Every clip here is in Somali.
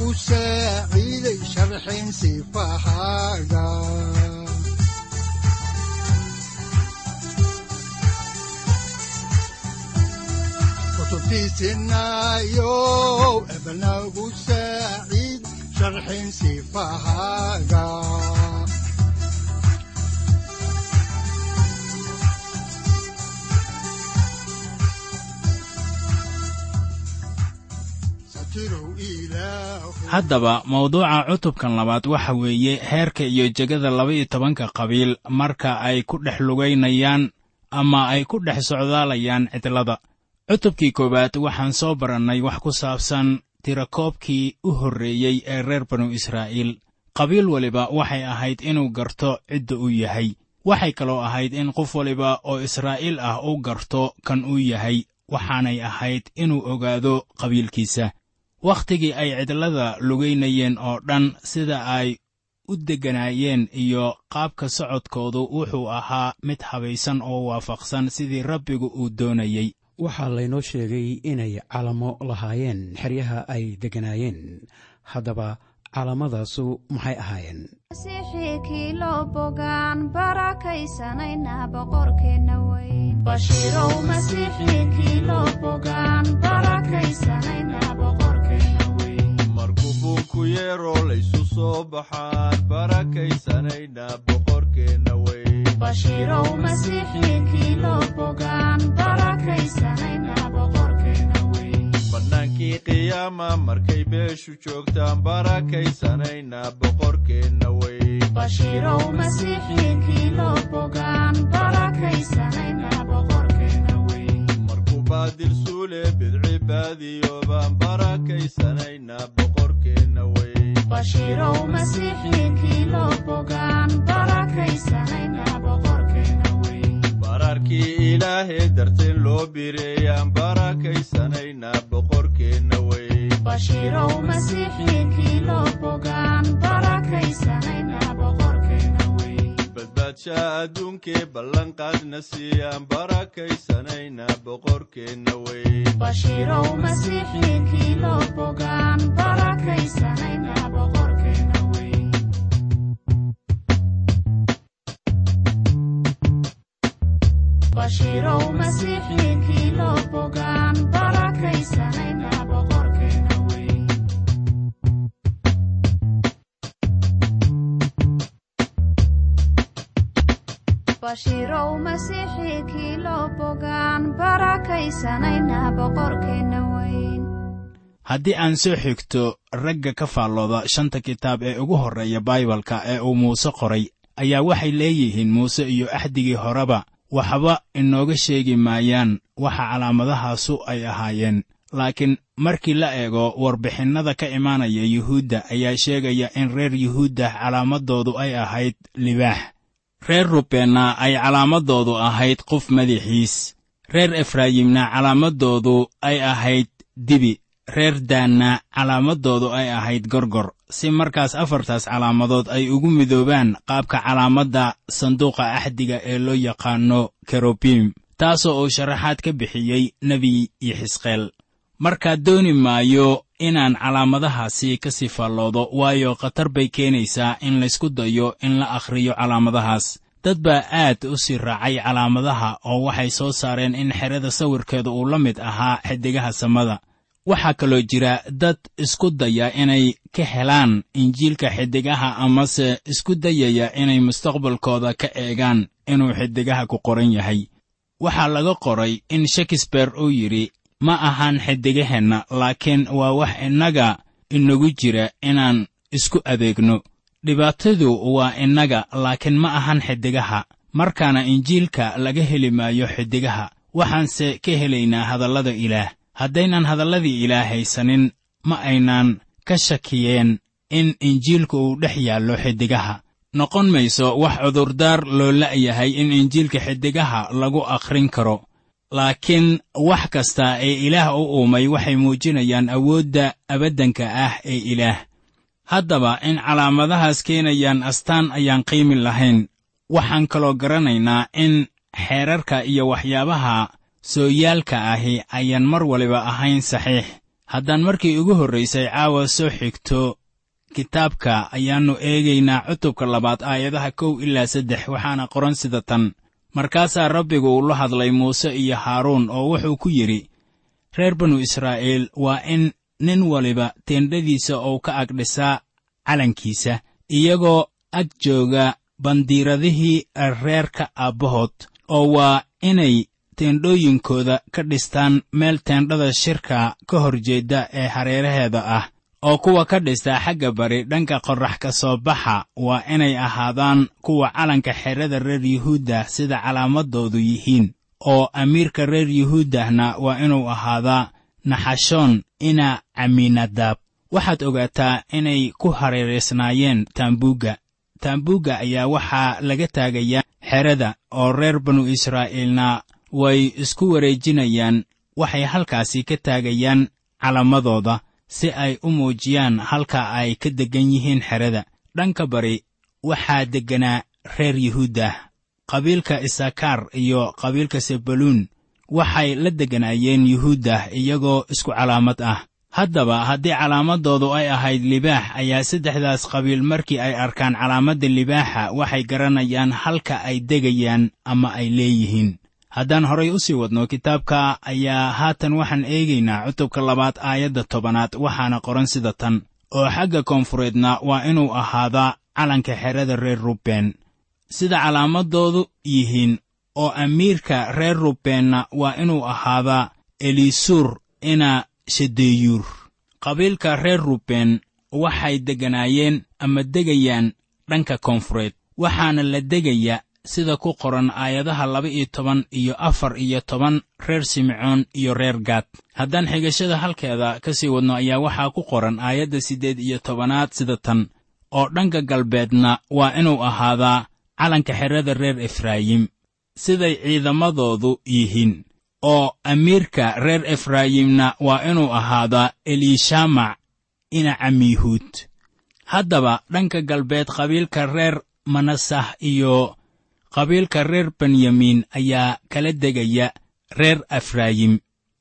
wuxunogu saaciiday sharxin sifahaaga kutubtiisinayow ebnagu saaciid sharxin sifahaaga haddaba mawduuca cutubkan labaad waxa weeye heerka iyo jegada laba-iyo tobanka qabiil marka ay ku dhex lugaynayaan ama ay ku dhex socdaalayaan cidlada cutubkii koowaad waxaan soo barannay wax ku saabsan tirakoobkii u horreeyey ee reer banu israa'iil. Qabiil waliba waxay ahayd inuu garto cidda uu yahay. Waxay kaloo ahayd in qof waliba oo israa'iil ah uu garto kan uu yahay waxaanay ahayd inuu ogaado qabiilkiisa wakhtigii ay cidlada lugaynayeen oo dhan sida ay u degganaayeen iyo qaabka socodkoodu wuxuu ahaa mid habaysan oo waafaqsan sidii rabbigu uu doonayey. Waxaa laynoo sheegay inay calamo lahaayeen xeryaha ay degganaayeen haddaba calamadaasu maxay ahaayeen? Bashiirow masiixii kiilo bogaan barakaysanayna boqorkeenna weyn markuu buunku yeero laysu soo baxaan. Barakaysanayna boqorkeenna weyn. Bashiirow masiixii kiilo bogaan. Barakaysanayna boqorkeenna weyn. Bannaankii qiyaama markay beeshu joogtaan. Barakaysanayna boqorkeenna weyn. Markuu baadil suule bidci baadiyoobaan barakaysanayna boqorkeenna weyn bashiirow masiixii kiilo bogaan barakaysanayna boqorkeenna weyn bararkii ilaahee darteen loo bireeyaan barakaysanayna boqorkeenna weyn badbaadshaa adduunkee ballanqaadna siiyaan barakaysanayna boqorkeenna weyn bashiirow masiixii kiilo bogaan bashiirow masiixii kiilo bogaan barakaysanayna boqorkeenna weyn. Haddii aan soo xigto ragga ka faallooda shanta kitaab ee ugu horreeya baibalka ee uu muuse qoray ayaa waxay leeyihiin muuse iyo axdigii horeba waxba inooga sheegi maayaan waxa calaamadahaasu ay ahaayeen. Laakiin markii la eego warbixinnada ka imaanaya yuhuudda ayaa sheegaya in reer yuhuudda calaamadoodu ay ahayd libaax reer rubeenna ay calaamadoodu ahayd qof madaxiis. Reer efraayimna calaamadoodu ay ahayd dibi. Reer daanna calaamadoodu ay ahayd gorgor. Si markaas afartaas calaamadood ay ugu midoobaan qaabka calaamadda sanduuqa axdiga ee loo yaqaanno kerubiim taasoo uu sharaxaad ka bixiyey nebi yixisqeel markaa dooni maayo inaan calaamadahaasi ka sii faalloodo waayo khatar bay keenaysaa in laysku dayo in la akhriyo calaamadahaas. Dad baa aad u sii raacay calaamadaha oo waxay soo saareen in xerada sawirkeeda uu la mid ahaa xiddigaha samada. Waxaa kaloo jira dad isku daya inay ka helaan injiilka xiddigaha amase isku dayaya inay mustaqbalkooda ka eegaan inuu xiddigaha ku qoran yahay. Waxaa laga qoray in shakesbeare uu yidhi ma ahan xiddigaheenna laakiin waa wax innaga inagu jira inaan isku adeegno. Dhibaatadu waa innaga laakiin ma ahan xiddigaha markaana injiilka laga heli maayo xiddigaha waxaanse ka helaynaa hadallada ilaah. Haddaynan hadalladii ilaah haysanin ma aynaan ka shakiyeen in injiilku uu dhex yaallo xiddigaha noqon mayso wax cudurdaar loo la'yahay in injiilka xiddigaha lagu akhrin karo laakiin wax kasta ee ilaah u uumay waxay muujinayaan awoodda abaddanka ah ee ilaah. Haddaba in calaamadahaas keenayaan astaan ayaan qiimi lahayn. Waxaan kaloo garanaynaa in xeerarka iyo waxyaabaha sooyaalka ahi ayaan mar waliba ahayn saxiix. Haddaan markii ugu horraysay caawa soo xigto kitaabka ayaannu eegaynaa cutubka labaad aayadaha kow ilaa saddex waxaana qoran sida tan markaasaa rabbigu uu la hadlay muuse iyo haaruun oo wuxuu ku yidhi reer banu israa'iil waa in nin waliba teendhadiisa uu ka agdhisaa calankiisa iyagoo ag jooga bandiiradihii reerka aabbahood oo waa inay teendhooyinkooda ka dhistaan meel teendhada shirka ka hor jeedda ee hareeraheeda ah oo kuwa ka dhistaa xagga bari dhanka qorrax ka soo baxa waa inay ahaadaan kuwa calanka xerada reer yuhuudda sida calaamadoodu yihiin oo amiirka reer yuhuuddahna waa inuu ahaadaa naxashoon ina caminadaab waxaad ogaataa inay ku hareeraysnaayeen taambuugga. Taambuugga ayaa waxaa laga taagayaa xerada oo reer banu israa'iilna way isku wareejinayaan waxay halkaasi ka taagayaan calamadooda si ay u muujiyaan halka ay ka deggan yihiin xerada. Dhanka bari waxaa degganaa reer yuhuuddah qabiilka isakaar iyo qabiilka sebaluun waxay la degganaayeen yuhuuddah iyagoo isku calaamad ah. Haddaba haddii calaamadoodu ay ahayd libaax ayaa saddexdaas qabiil markii ay arkaan calaamadda libaaxa waxay garanayaan halka ay degayaan ama ay leeyihiin haddaan horay u sii wadno kitaabka ayaa haatan waxaan eegaynaa cutubka labaad aayadda tobanaad waxaana qoran sida tan. Oo xagga koonfureedna waa inuu ahaadaa calanka xerada reer ruben sida calaamadoodu yihiin oo amiirka reer rubeenna waa inuu ahaadaa elisuur ina shadeyuur qabiilka reer ruben waxay degganaayeen ama degayaan dhanka koonfureed waxaana la degaya sida ku qoran aayadaha laba iyo toban iyo afar iyo toban reer simcoon iyo reer gaad. Haddaan xigashada halkeeda ka sii wadno ayaa waxaa ku qoran aayadda siddeed iyo tobanaad sida tan. Oo dhanka galbeedna waa inuu ahaadaa calanka xerada reer efraayim. Siday ciidamadoodu yihiin. Oo amiirka reer efraayimna waa inuu ahaadaa eliishamac ina camiihuud haddaba dhanka galbeed qabiilka reer manasah iyo qabiilka reer benyamiin ayaa kala degaya reer efraayim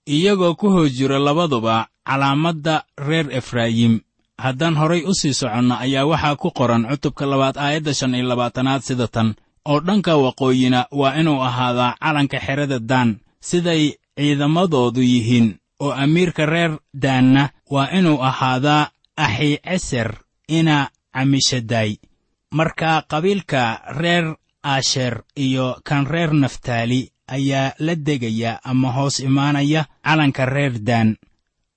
iyagoo ku hoos jiro labaduba calaamadda reer efraayim. Haddaan horay u sii soconno ayaa waxaa ku qoran cutubka labaad aayadda shan iyo labaatanaad sida tan oo dhanka waqooyina waa inuu ahaadaa calanka xerada daan siday ciidamadoodu yihiin oo amiirka reer daanna waa inuu ahaadaa axiceser ina camishadaay marka qabiilka reer asher iyo kan reer naftaali ayaa la degaya ama hoos imaanaya calanka reer daan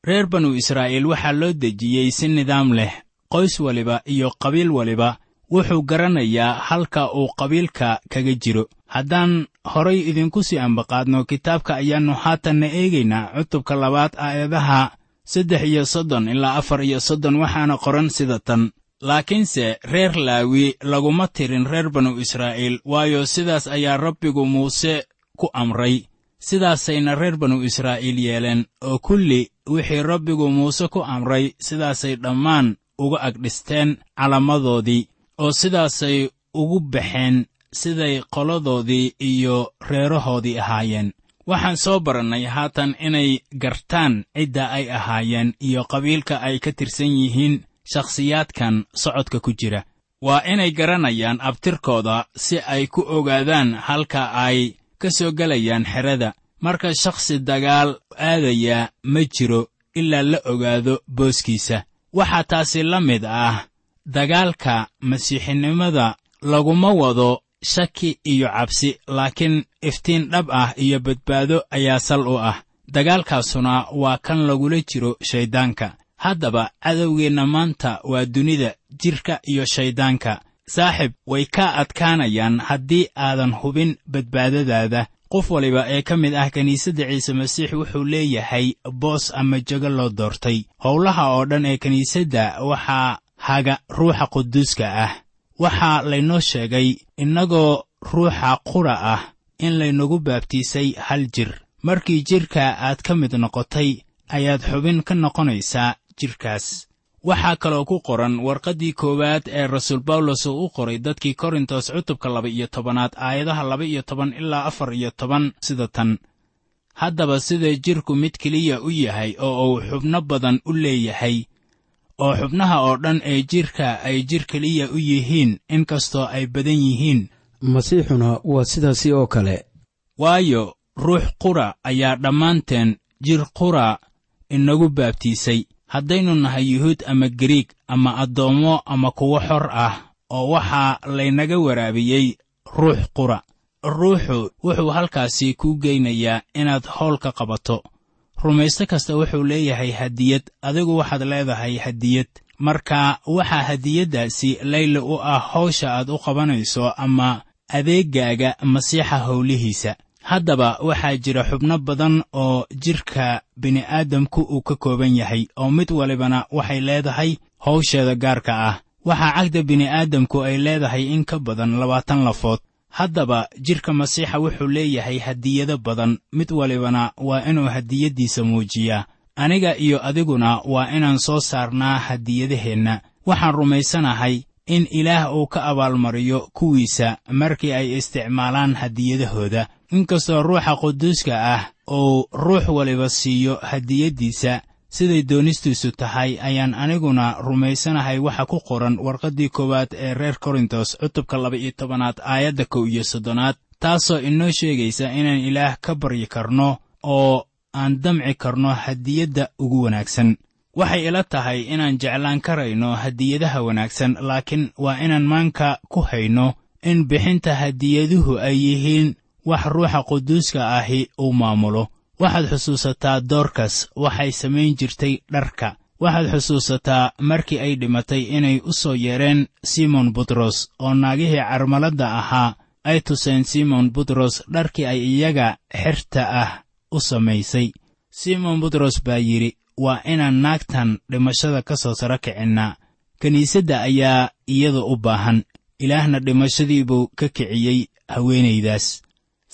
reer banu israa'iil waxaa loo dejiyey si nidaam leh qoys waliba iyo qabiil waliba. Wuxuu garanayaa halka uu qabiilka kaga jiro. Haddaan horay idinku sii ambaqaadno kitaabka ayaannu haatanna eegaynaa cutubka labaad aayadaha saddex iyo soddon ilaa afar iyo soddon waxaana qoran sida tan laakiinse reer laawi laguma tirin reer banu israa'iil waayo sidaas ayaa rabbigu muuse ku amray. Sidaasayna reer banu israa'iil yeeleen oo kulli wixii rabbigu muuse ku amray sidaasay dhammaan uga agdhisteen calamadoodii oo sidaasay ugu baxeen siday qoladoodii iyo reerahoodii ahaayeen. Waxaan soo barannay haatan inay gartaan cidda ay ahaayeen iyo qabiilka ay ka tirsan yihiin shakhsiyaadkan socodka ku jira. Waa inay garanayaan abtirkooda si ay ku ogaadaan halka ay ka soo gelayaan xerada. Marka shakhsi dagaal aadaya ma jiro ilaa la ogaado booskiisa. Waxaa taasi la mid ah dagaalka masiixinimada laguma wado shaki iyo cabsi laakiin iftiin dhab ah iyo badbaado ayaa sal u ah. Dagaalkaasuna waa kan lagula jiro shayddaanka haddaba cadowgeenna maanta waa dunida jidhka iyo shayddaanka saaxib way kaa adkaanayaan haddii aadan hubin badbaadadaada. Qof waliba ee ka mid ah kiniisadda ciise masiix wuxuu leeyahay boos ama jego loo doortay. Howlaha oo dhan ee kiniisadda waxaa haga ruuxa quduuska ah. Waxaa laynoo sheegay innagoo ruuxa qudha ah in laynagu baabtiisay hal jir. Markii jidhka aad ka mid noqotay ayaad xubin ka noqonaysaa jidhkaas waxaa kaloo ku qoran warqaddii koowaad ee rasuul bawlos uu u qoray dadkii korintos cutubka laba iyo tobanaad aayadaha laba iyo toban ilaa afar iyo toban sida tan. Haddaba sida jidhku mid keliya u yahay oo uu xubno badan u leeyahay? Oo xubnaha oo dhan ee jidhka ay jidh keliya u yihiin inkastoo ay badan yihiin? Masiixuna waa sidaasi oo kale. Waayo ruux qura ayaa dhammaanteen jir qura inagu baabtiisay haddaynu nahay yuhuud ama gariig ama addoommo ama kuwo xor ah oo waxaa laynaga waraabiyey ruux qura. Ruuxu wuxuu halkaasi kuu geynayaa inaad howl ka qabato. Rumaysto kasta wuxuu leeyahay hadiyad adigu waxaad leedahay hadiyad. Marka waxaa hadiyaddaasi layli u ah hawsha aad u qabanayso ama adeegaaga masiixa howlihiisa haddaba waxaa jira xubno badan oo jidhka bini'aadamku uu ka kooban yahay oo mid walibana waxay leedahay hawsheeda gaarka ah. Waxaa cagda bini'aadamku ay leedahay in ka badan labaatan lafood. Haddaba jidhka masiixa wuxuu leeyahay hadiyado badan mid walibana waa inuu hadiyaddiisa muujiyaa. Aniga iyo adiguna waa inaan soo saarnaa hadiyadaheenna. Waxaan rumaysanahay in ilaah uu ka abaalmariyo kuwiisa markii ay isticmaalaan hadiyadahooda inkastoo ruuxa quduuska ah uu ruux waliba siiyo hadiyaddiisa siday doonistiisu tahay ayaan aniguna rumaysanahay waxa ku qoran warqaddii koowaad ee reer korintos cutubka laba-iyo tobanaad aayadda kow iyo soddonaad. Taasoo inoo sheegaysa inaan ilaah ka baryi karno oo aan damci karno hadiyadda ugu wanaagsan. Waxay ila tahay inaan jeclaan karayno hadiyadaha wanaagsan laakiin waa inaan maanka ku hayno in bixinta hadiyaduhu ay yihiin wax ruuxa quduuska ahi uu maamulo. Waxaad xusuusataa doorkas waxay samayn jirtay dharka. Waxaad xusuusataa markii ay dhimatay inay u soo yeedheen simon butros oo naagihii carmaladda ahaa ay tuseen simon butros dharkii ay iyaga xerta ah u samaysay. Simon butros baa yidhi waa inaan naagtan dhimashada ka soo saro kicinnaa kiniisadda ayaa iyada u baahan. Ilaahna dhimashadii buu ka kiciyey haweenaydaas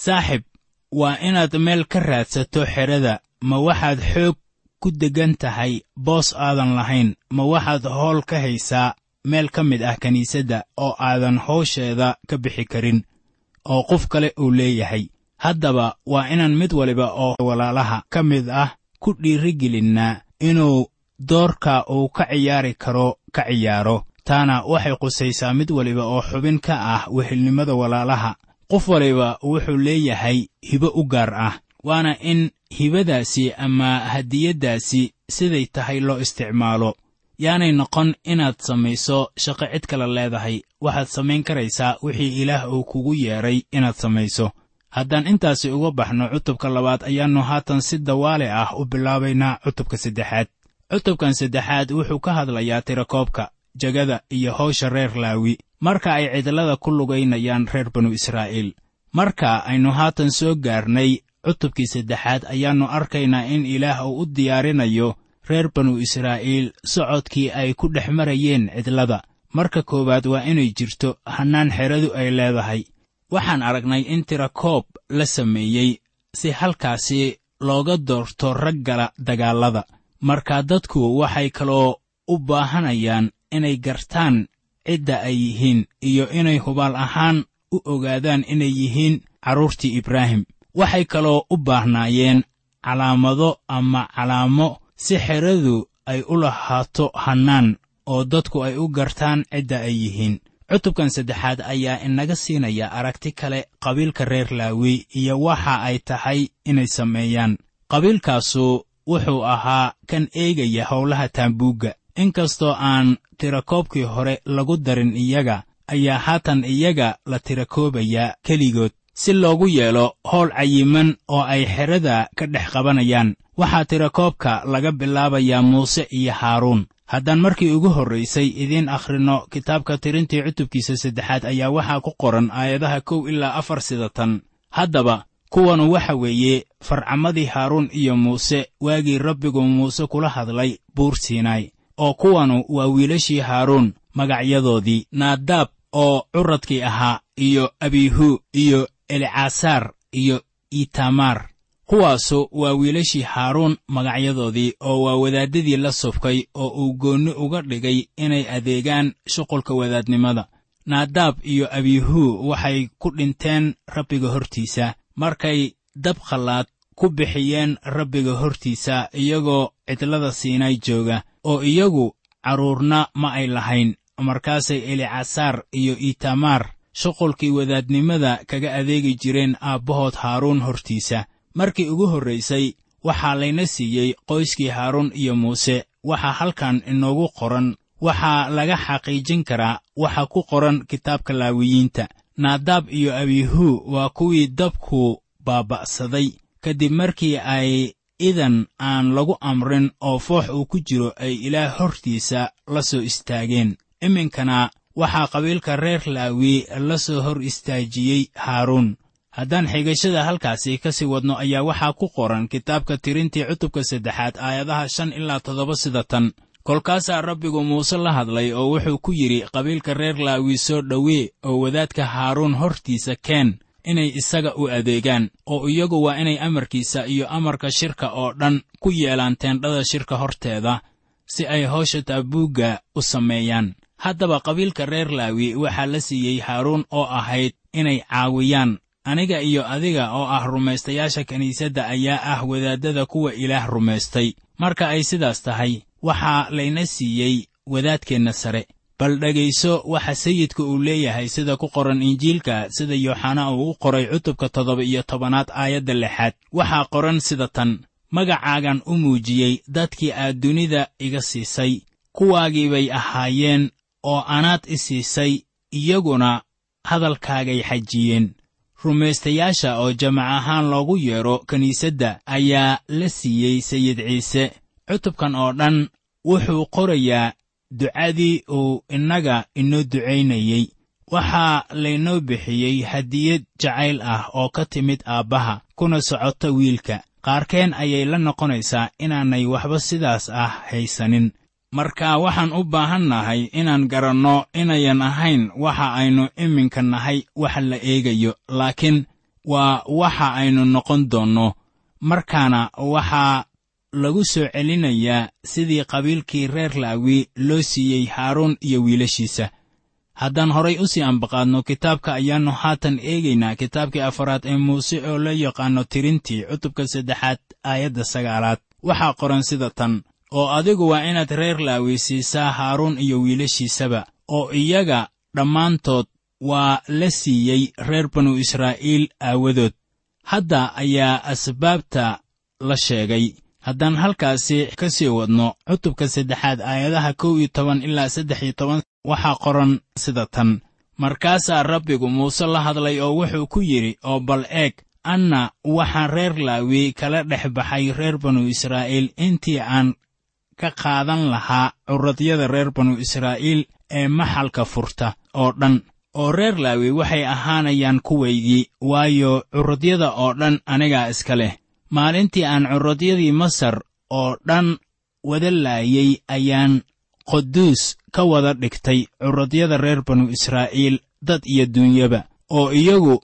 saaxib waa inaad meel ka raadsato xerada ma waxaad xoog ku deggan tahay boos aadan lahayn ma waxaad howl ka haysaa meel ka mid ah kiniisadda oo aadan howsheeda ka bixi karin oo qof kale uu leeyahay. Haddaba waa inaan mid waliba oo walaalaha ka mid ah ku dhiirigelinnaa inuu doorka uu ka ciyaari karo ka ciyaaro. Taana waxay qusaysaa mid waliba oo xubin ka ah wehelnimada walaalaha qof waliba wuxuu leeyahay hibo u gaar ah waana in hibadaasi ama hadiyaddaasi siday tahay loo isticmaalo. Yaanay noqon inaad samayso shaqo cid kale leedahay waxaad samayn karaysaa wixii ilaah uu kugu yeedhay inaad samayso. Haddaan intaasi uga baxno cutubka labaad ayaannu haatan si dawaale ah u bilaabaynaa cutubka saddexaad. Cutubkan saddexaad wuxuu ka hadlayaa tirakoobka jegada iyo hawsha reer laawi marka ay cidlada ku lugaynayaan reer banu israa'iil. Marka aynu haatan soo gaarnay cutubkii saddexaad ayaannu arkaynaa in ilaah uu u diyaarinayo reer banu israa'iil socodkii ay ku dhex marayeen cidlada. Marka koowaad waa inay jirto hannaan xeradu ay leedahay. Waxaan aragnay in tirakoob la sameeyey si halkaasi looga doorto raggala dagaallada marka dadku waxay kaloo u baahanayaan inay gartaan cidda ay yihiin iyo inay hubaal ahaan u ogaadaan inay yihiin carruurtii ibraahim. Waxay kaloo u baahnaayeen calaamado ama calaamo si xeradu ay u lahaato hannaan oo dadku ay u gartaan cidda ay yihiin. Cutubkan saddexaad ayaa inaga siinaya aragti kale qabiilka reer laawi iyo waxa ay tahay inay sameeyaan. Qabiilkaasu wuxuu ahaa kan eegaya howlaha taambuugga inkastoo aan tirakoobkii hore lagu darin iyaga ayaa haatan iyaga la tirakoobayaa keligood. Si loogu yeelo howl cayiman oo ay xerada ka dhex qabanayaan waxaa tirakoobka laga bilaabayaa muuse iyo haaruun. Haddaan markii ugu horraysay idiin akhrinno kitaabka tirintii cutubkiisa saddexaad ayaa waxaa ku qoran aayadaha kow ilaa afar sidatan. Haddaba kuwanu waxa weeye farcamadii haaruun iyo muuse waagii rabbigu muuse kula hadlay buur siinaay oo kuwanu waa wiilashii haaruun magacyadoodii naadaab oo curadkii ahaa iyo abihu iyo elcaasaar iyo itamaar. Kuwaasu waa wiilashii haaruun magacyadoodii oo waa wadaaddadii la subkay oo uu goonni uga dhigay inay adeegaan shuqulka wadaadnimada. Naadaab iyo abihu waxay ku dhinteen rabbiga hortiisa markay dab khallaad ku bixiyeen rabbiga hortiisa iyagoo cidlada siinay jooga oo iyagu carruurna ma ay lahayn. Markaasay elicasaar iyo itamaar shuqulkii wadaadnimada kaga adeegi jireen aabbahood haaruun hortiisa. Markii ugu horraysay waxaa layna siiyey qoyskii haaruun iyo muuse. Waxaa halkan inoogu qoran waxaa laga xaqiijin karaa waxa ku qoran kitaabka laawiyiinta. Naadaab iyo abihu waa kuwii dabku baaba'saday. Kadib markii ay idan aan lagu amrin oo foox uu ku jiro ay ilaah hortiisa la soo istaageen. Iminkana waxaa qabiilka reer laawi la soo hor istaajiyey haaruun. Haddaan xigashada halkaasi ka sii wadno ayaa waxaa ku qoran kitaabka tirintii cutubka saddexaad aayadaha shan ilaa toddoba sida tan. Kolkaasaa rabbigu muuse la hadlay oo wuxuu ku yidhi qabiilka reer laawi soo dhowee oo wadaadka haaruun hortiisa keen inay isaga u adeegaan oo iyagu waa inay amarkiisa iyo amarka shirka oo dhan ku yeelaan teendhada shirka horteeda si ay hawsha taabuugga u sameeyaan. Haddaba qabiilka reer laawi waxaa la siiyey haaruun oo ahayd inay caawiyaan aniga iyo adiga oo ah rumaystayaasha kiniisadda ayaa ah wadaaddada kuwa ilaah rumaystay. Marka ay sidaas tahay waxaa layna siiyey wadaadkeenna sare bal dhegayso waxa sayidka uu leeyahay sida ku qoran injiilka sida yooxana uu u qoray cutubka toddoba iyo tobanaad aayadda lixaad. Waxaa qoran sida tan magacaagan u muujiyey dadkii aad dunida iga siisay kuwaagii bay ahaayeen oo anaad i siisay iyaguna hadalkaagay xajiyeen. Rumaystayaasha oo jamac ahaan loogu yeedho kiniisadda ayaa la siiyey sayid ciise. Cutubkan oo dhan wuxuu qorayaa ducadii uu innaga inoo ducaynayey waxaa laynoo bixiyey hadiyad jacayl ah oo ka timid aabbaha kuna socota wiilka. Qaarkeen ayay la noqonaysaa inaanay waxba sidaas ah haysanin. Marka waxaan u baahannahay inaan garanno inayan ahayn waxa aynu iminka nahay wax la eegayo laakiin waa waxa aynu noqon doonno. Markaana waxaa lagu soo celinayaa sidii qabiilkii reer laawi loo siiyey haaruun iyo wiilashiisa. Haddaan horay u sii ambaqaadno kitaabka ayaannu haatan eegaynaa kitaabkii afaraad ee muuse oo loo yaqaanno tirintii cutubka saddexaad aayadda sagaalaad. Waxaa qoran sida tan oo adigu waa inaad reer laawi siisaa haaruun iyo wiilashiisaba oo iyaga dhammaantood waa la siiyey reer banu israa'iil aawadood. Hadda ayaa asbaabta la sheegay haddaan halkaasi ka sii wadno cutubka saddexaad aayadaha kow iyo toban ilaa saddex iyo toban waxaa qoran sida tan. Markaasaa rabbigu muuse la hadlay oo wuxuu ku yidhi oo bal eeg anna waxaan reer laawi kala dhex baxay reer banu israa'iil intii aan ka qaadan lahaa curadyada reer banu israa'iil ee maxalka furta oo dhan. Oo reer laawi waxay ahaanayaan kuwaygii waayo curadyada oo dhan anigaa iska leh maalintii aan curadyadii masar oo dhan wada laayey ayaan quduus ka wada dhigtay curadyada reer banu israa'iil dad iyo duunyaba oo iyagu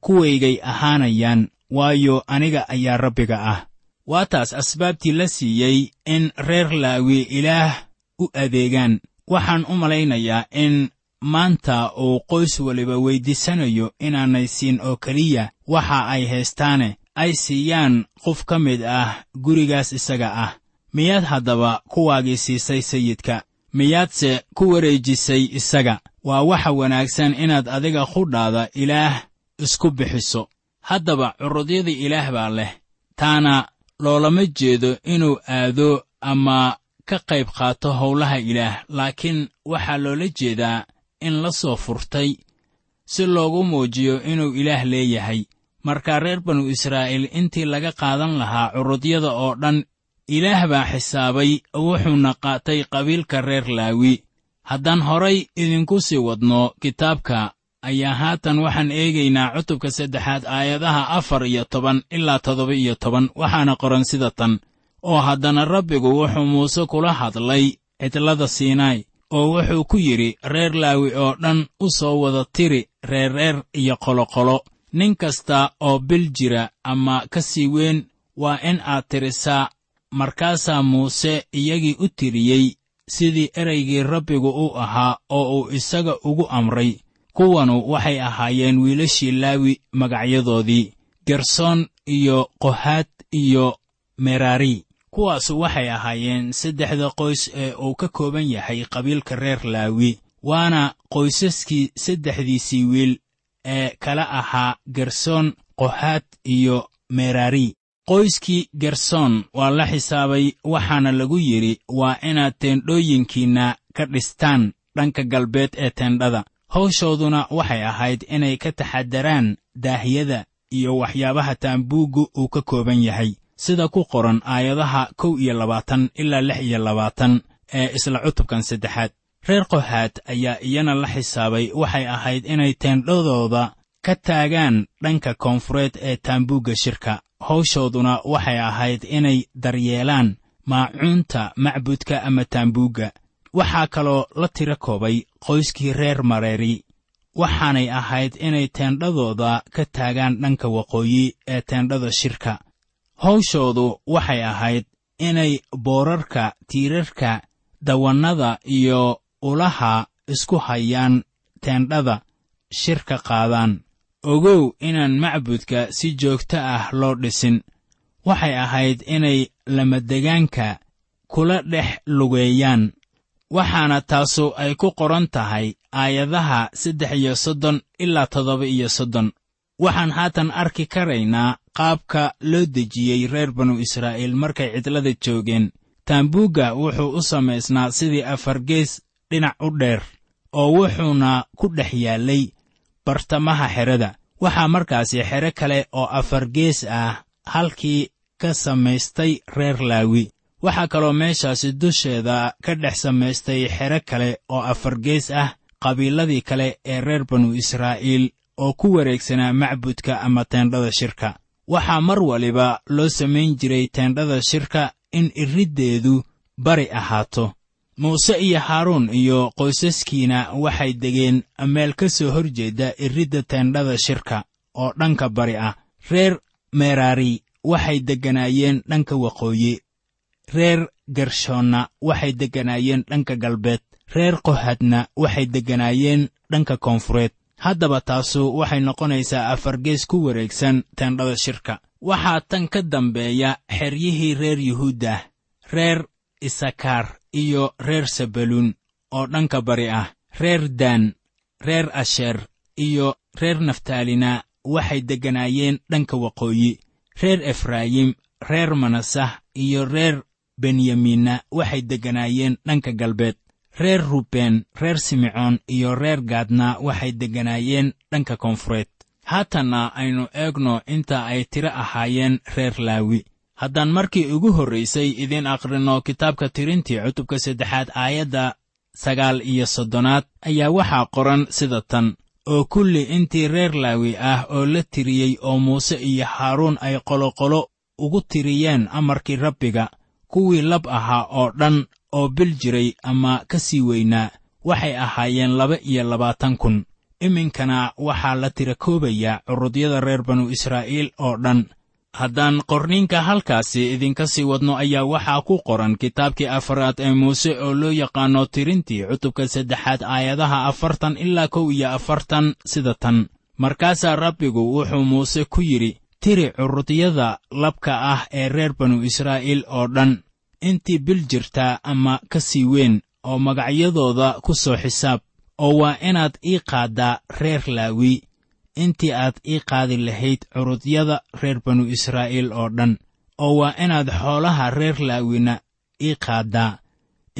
kuwaygay ahaanayaan waayo aniga ayaa rabbiga ah. Waa taas asbaabtii la siiyey in reer laawi ilaah u adeegaan. Waxaan u malaynayaa in maanta uu qoys waliba weyddiisanayo inaanay siin oo keliya waxa ay haystaane ay siiyaan qof ka mid ah gurigaas isaga ah. Miyaad haddaba kuwaagii siisay sayidka? Miyaadse ku wareejisay isaga? Waa waxa wanaagsan inaad adiga qudhaada ilaah isku bixiso. Haddaba curudyadii ilaah baa leh. Taana loolama jeedo inuu aado ama ka qayb qaato howlaha ilaah laakiin waxaa loola jeedaa in la soo furtay si loogu muujiyo inuu ilaah leeyahay markaa reer banu israa'iil intii laga qaadan lahaa curudyada oo dhan ilaah baa xisaabay wuxuuna qaatay qabiilka reer laawi haddaan horay idinku sii wadno kitaabka ayaa haatan waxaan eegaynaa cutubka saddexaad aayadaha afar iyo toban ilaa toddoba iyo toban waxaana qoran sida tan. Oo haddana rabbigu wuxuu muuse kula hadlay cidlada siinaay oo wuxuu ku yidhi reer laawi oo dhan u soo wada tiri reerreer iyo qoloqolo nin kasta oo bil jira ama ka sii weyn waa in aad tirisaa markaasaa muuse iyagii u tiriyey sidii ereygii rabbigu u ahaa oo uu isaga ugu amray. Kuwanu waxay ahaayeen wiilashii laawi magacyadoodii gersoon iyo qohaad iyo merari. Kuwaasu waxay ahaayeen saddexda qoys ee uu ka kooban yahay qabiilka reer laawi waana qoysaskii saddexdiisii wiil ee kala ahaa gersoon qohaad iyo merari qoyskii gersoon waa la xisaabay waxaana lagu yidhi waa inaad teendhooyinkiinna ka dhistaan dhanka galbeed ee teendhada. Hawshooduna waxay ahayd inay ka taxadaraan daahiyada iyo waxyaabaha taambuuggu uu ka kooban yahay sida ku qoran aayadaha kow iyo labaatan ilaa lix iyo labaatan ee isla cutubkan saddexaad reer qohaad ayaa iyana la xisaabay waxay ahayd inay teendhadooda ka taagaan dhanka koonfureed ee taambuugga shirka. Hawshooduna waxay ahayd inay daryeelaan maacuunta macbudka ama taambuugga waxaa kaloo la tiro koobay qoyskii reer mareeri waxaanay ahayd inay teendhadooda ka taagaan dhanka waqooyi ee teendhada shirka. Hawshoodu waxay ahayd inay boorarka tiirarka dawannada iyo ulaha isku hayaan teendhada shirka qaadaan. Ogow inaan macbudka si joogto ah loo dhisin. Waxay ahayd inay lamadegaanka kula dhex lugeeyaan. Waxaana taasu ay ku qoran tahay aayadaha saddex iyo soddon ilaa toddoba iyo soddon. Waxaan haatan arki karaynaa qaabka loo dejiyey reer banu israa'iil markay cidlada joogeen. Taambuugga wuxuu u samaysnaa sidii afargees dhinac u dheer oo wuxuuna ku dhex yaallay bartamaha xerada. Waxaa markaasi xero kale oo afargees ah halkii ka samaystay reer laawi waxaa kaloo meeshaasi dusheeda ka dhex samaystay xero kale oo afargees ah qabiiladii kale ee reer banu israa'iil oo ku wareegsanaa macbudka ama teendhada shirka. Waxaa mar waliba loo samayn jiray teendhada shirka in iriddeedu bari ahaato muuse iyo haaruun iyo qoysaskiina waxay degeen meel ka soo hor jeeda iridda teendhada shirka oo dhanka bari ah. Reer merari waxay degganaayeen dhanka waqooyi. Reer gershoonna waxay degganaayeen dhanka galbeed. Reer qohadna waxay degganaayeen dhanka koonfureed. Haddaba taasu waxay noqonaysaa afargees ku wareegsan teendhada shirka. Waxaa tan ka dambeeya xeryihii reer yuhuuddah reer isakaar iyo reer sabaluun oo dhanka bari ah reer daan reer asheer iyo reer naftaalina waxay degganaayeen dhanka waqooyi. Reer efraayim reer manasah iyo reer benyamiinna waxay degganaayeen dhanka galbeed. Reer ruben reer simecoon iyo reer gaadna waxay degganaayeen dhanka koonfureed. Haatanna aynu eegno inta ay tiro ahaayeen reer laawi haddaan markii ugu horraysay idiin akhrinno kitaabka tirintii cutubka saddexaad aayadda sagaal iyo soddonaad ayaa waxaa qoran sida tan. Oo kulli intii reer laawi ah oo la tiriyey oo muuse iyo haaruun ay qoloqolo ugu tiriyeen amarkii rabbiga kuwii lab ahaa oo dhan oo bil jiray ama ka sii weynaa waxay ahaayeen laba iyo labaatan kun. Iminkana waxaa la tira koobayaa curudyada reer banu israa'iil oo dhan haddaan qorniinka halkaasi idinka sii wadno ayaa waxaa ku qoran kitaabkii afaraad ee muuse oo loo yaqaanno tirintii cutubka saddexaad aayadaha afartan ilaa kow iyo afartan sida tan. Markaasaa rabbigu wuxuu muuse ku yidhi tiri curudyada labka ah ee reer banu israa'iil oo dhan intii bil jirtaa ama ka sii weyn oo magacyadooda ku soo xisaab oo waa inaad ii qaaddaa reer laawi intii aad ii qaadi lahayd curudyada reer banu israa'iil oo dhan oo waa inaad xoolaha reer laawina ii qaaddaa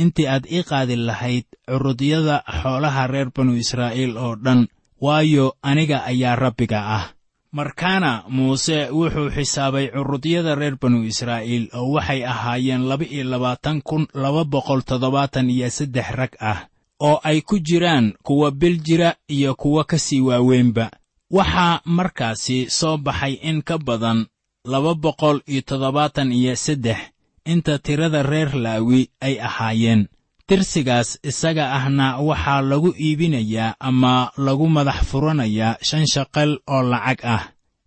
intii aad ii qaadi lahayd curudyada xoolaha reer banu israa'iil oo dhan waayo aniga ayaa rabbiga ah. Markaana muuse wuxuu xisaabay curudyada reer banu israa'iil oo waxay ahaayeen laba-iyo labaatan kun laba boqol toddobaatan iyo saddex rag ah oo ay ku jiraan kuwa bil jira iyo kuwa ka sii waaweynba waxaa markaasi soo baxay in ka badan laba boqol iyo toddobaatan iyo saddex inta tirada reer laawi ay ahaayeen. Tirsigaas isaga ahna waxaa lagu iibinayaa ama lagu madax furanayaa shan shaqal oo lacag ah.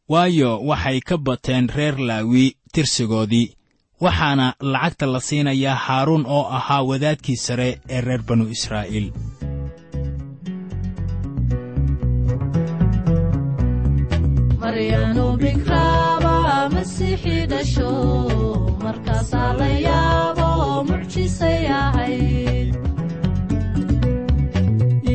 Waayo waxay ka bateen reer laawi tirsigoodii waxaana lacagta la siinayaa haaruun oo ahaa wadaadkii sare ee reer banu israa'iil maryanu bikraaba masiixii dhasho markaasaa la yaabo mucjisay ahayd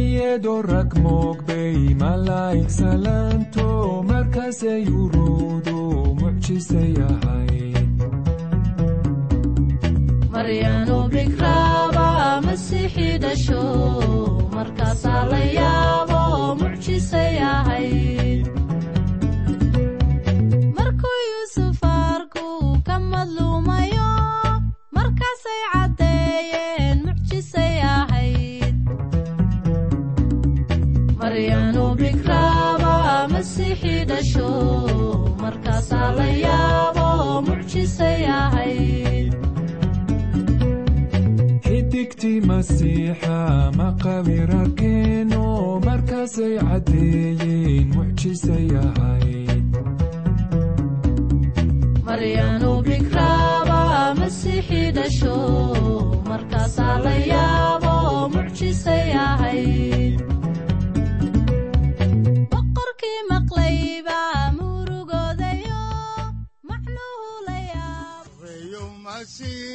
iyadoo rag moogbay malaa'ig salaanto markaasay uruudu mucjisay ahayd maryanu bikraaba masiixii dhasho markaasaa la yaabo masiixa maqawir arkeeno markaasay caddeeyeen mucjisay ahayd maryanu bikraaba masiixii dhasho markaasaa la yaabo mucjisay ahayd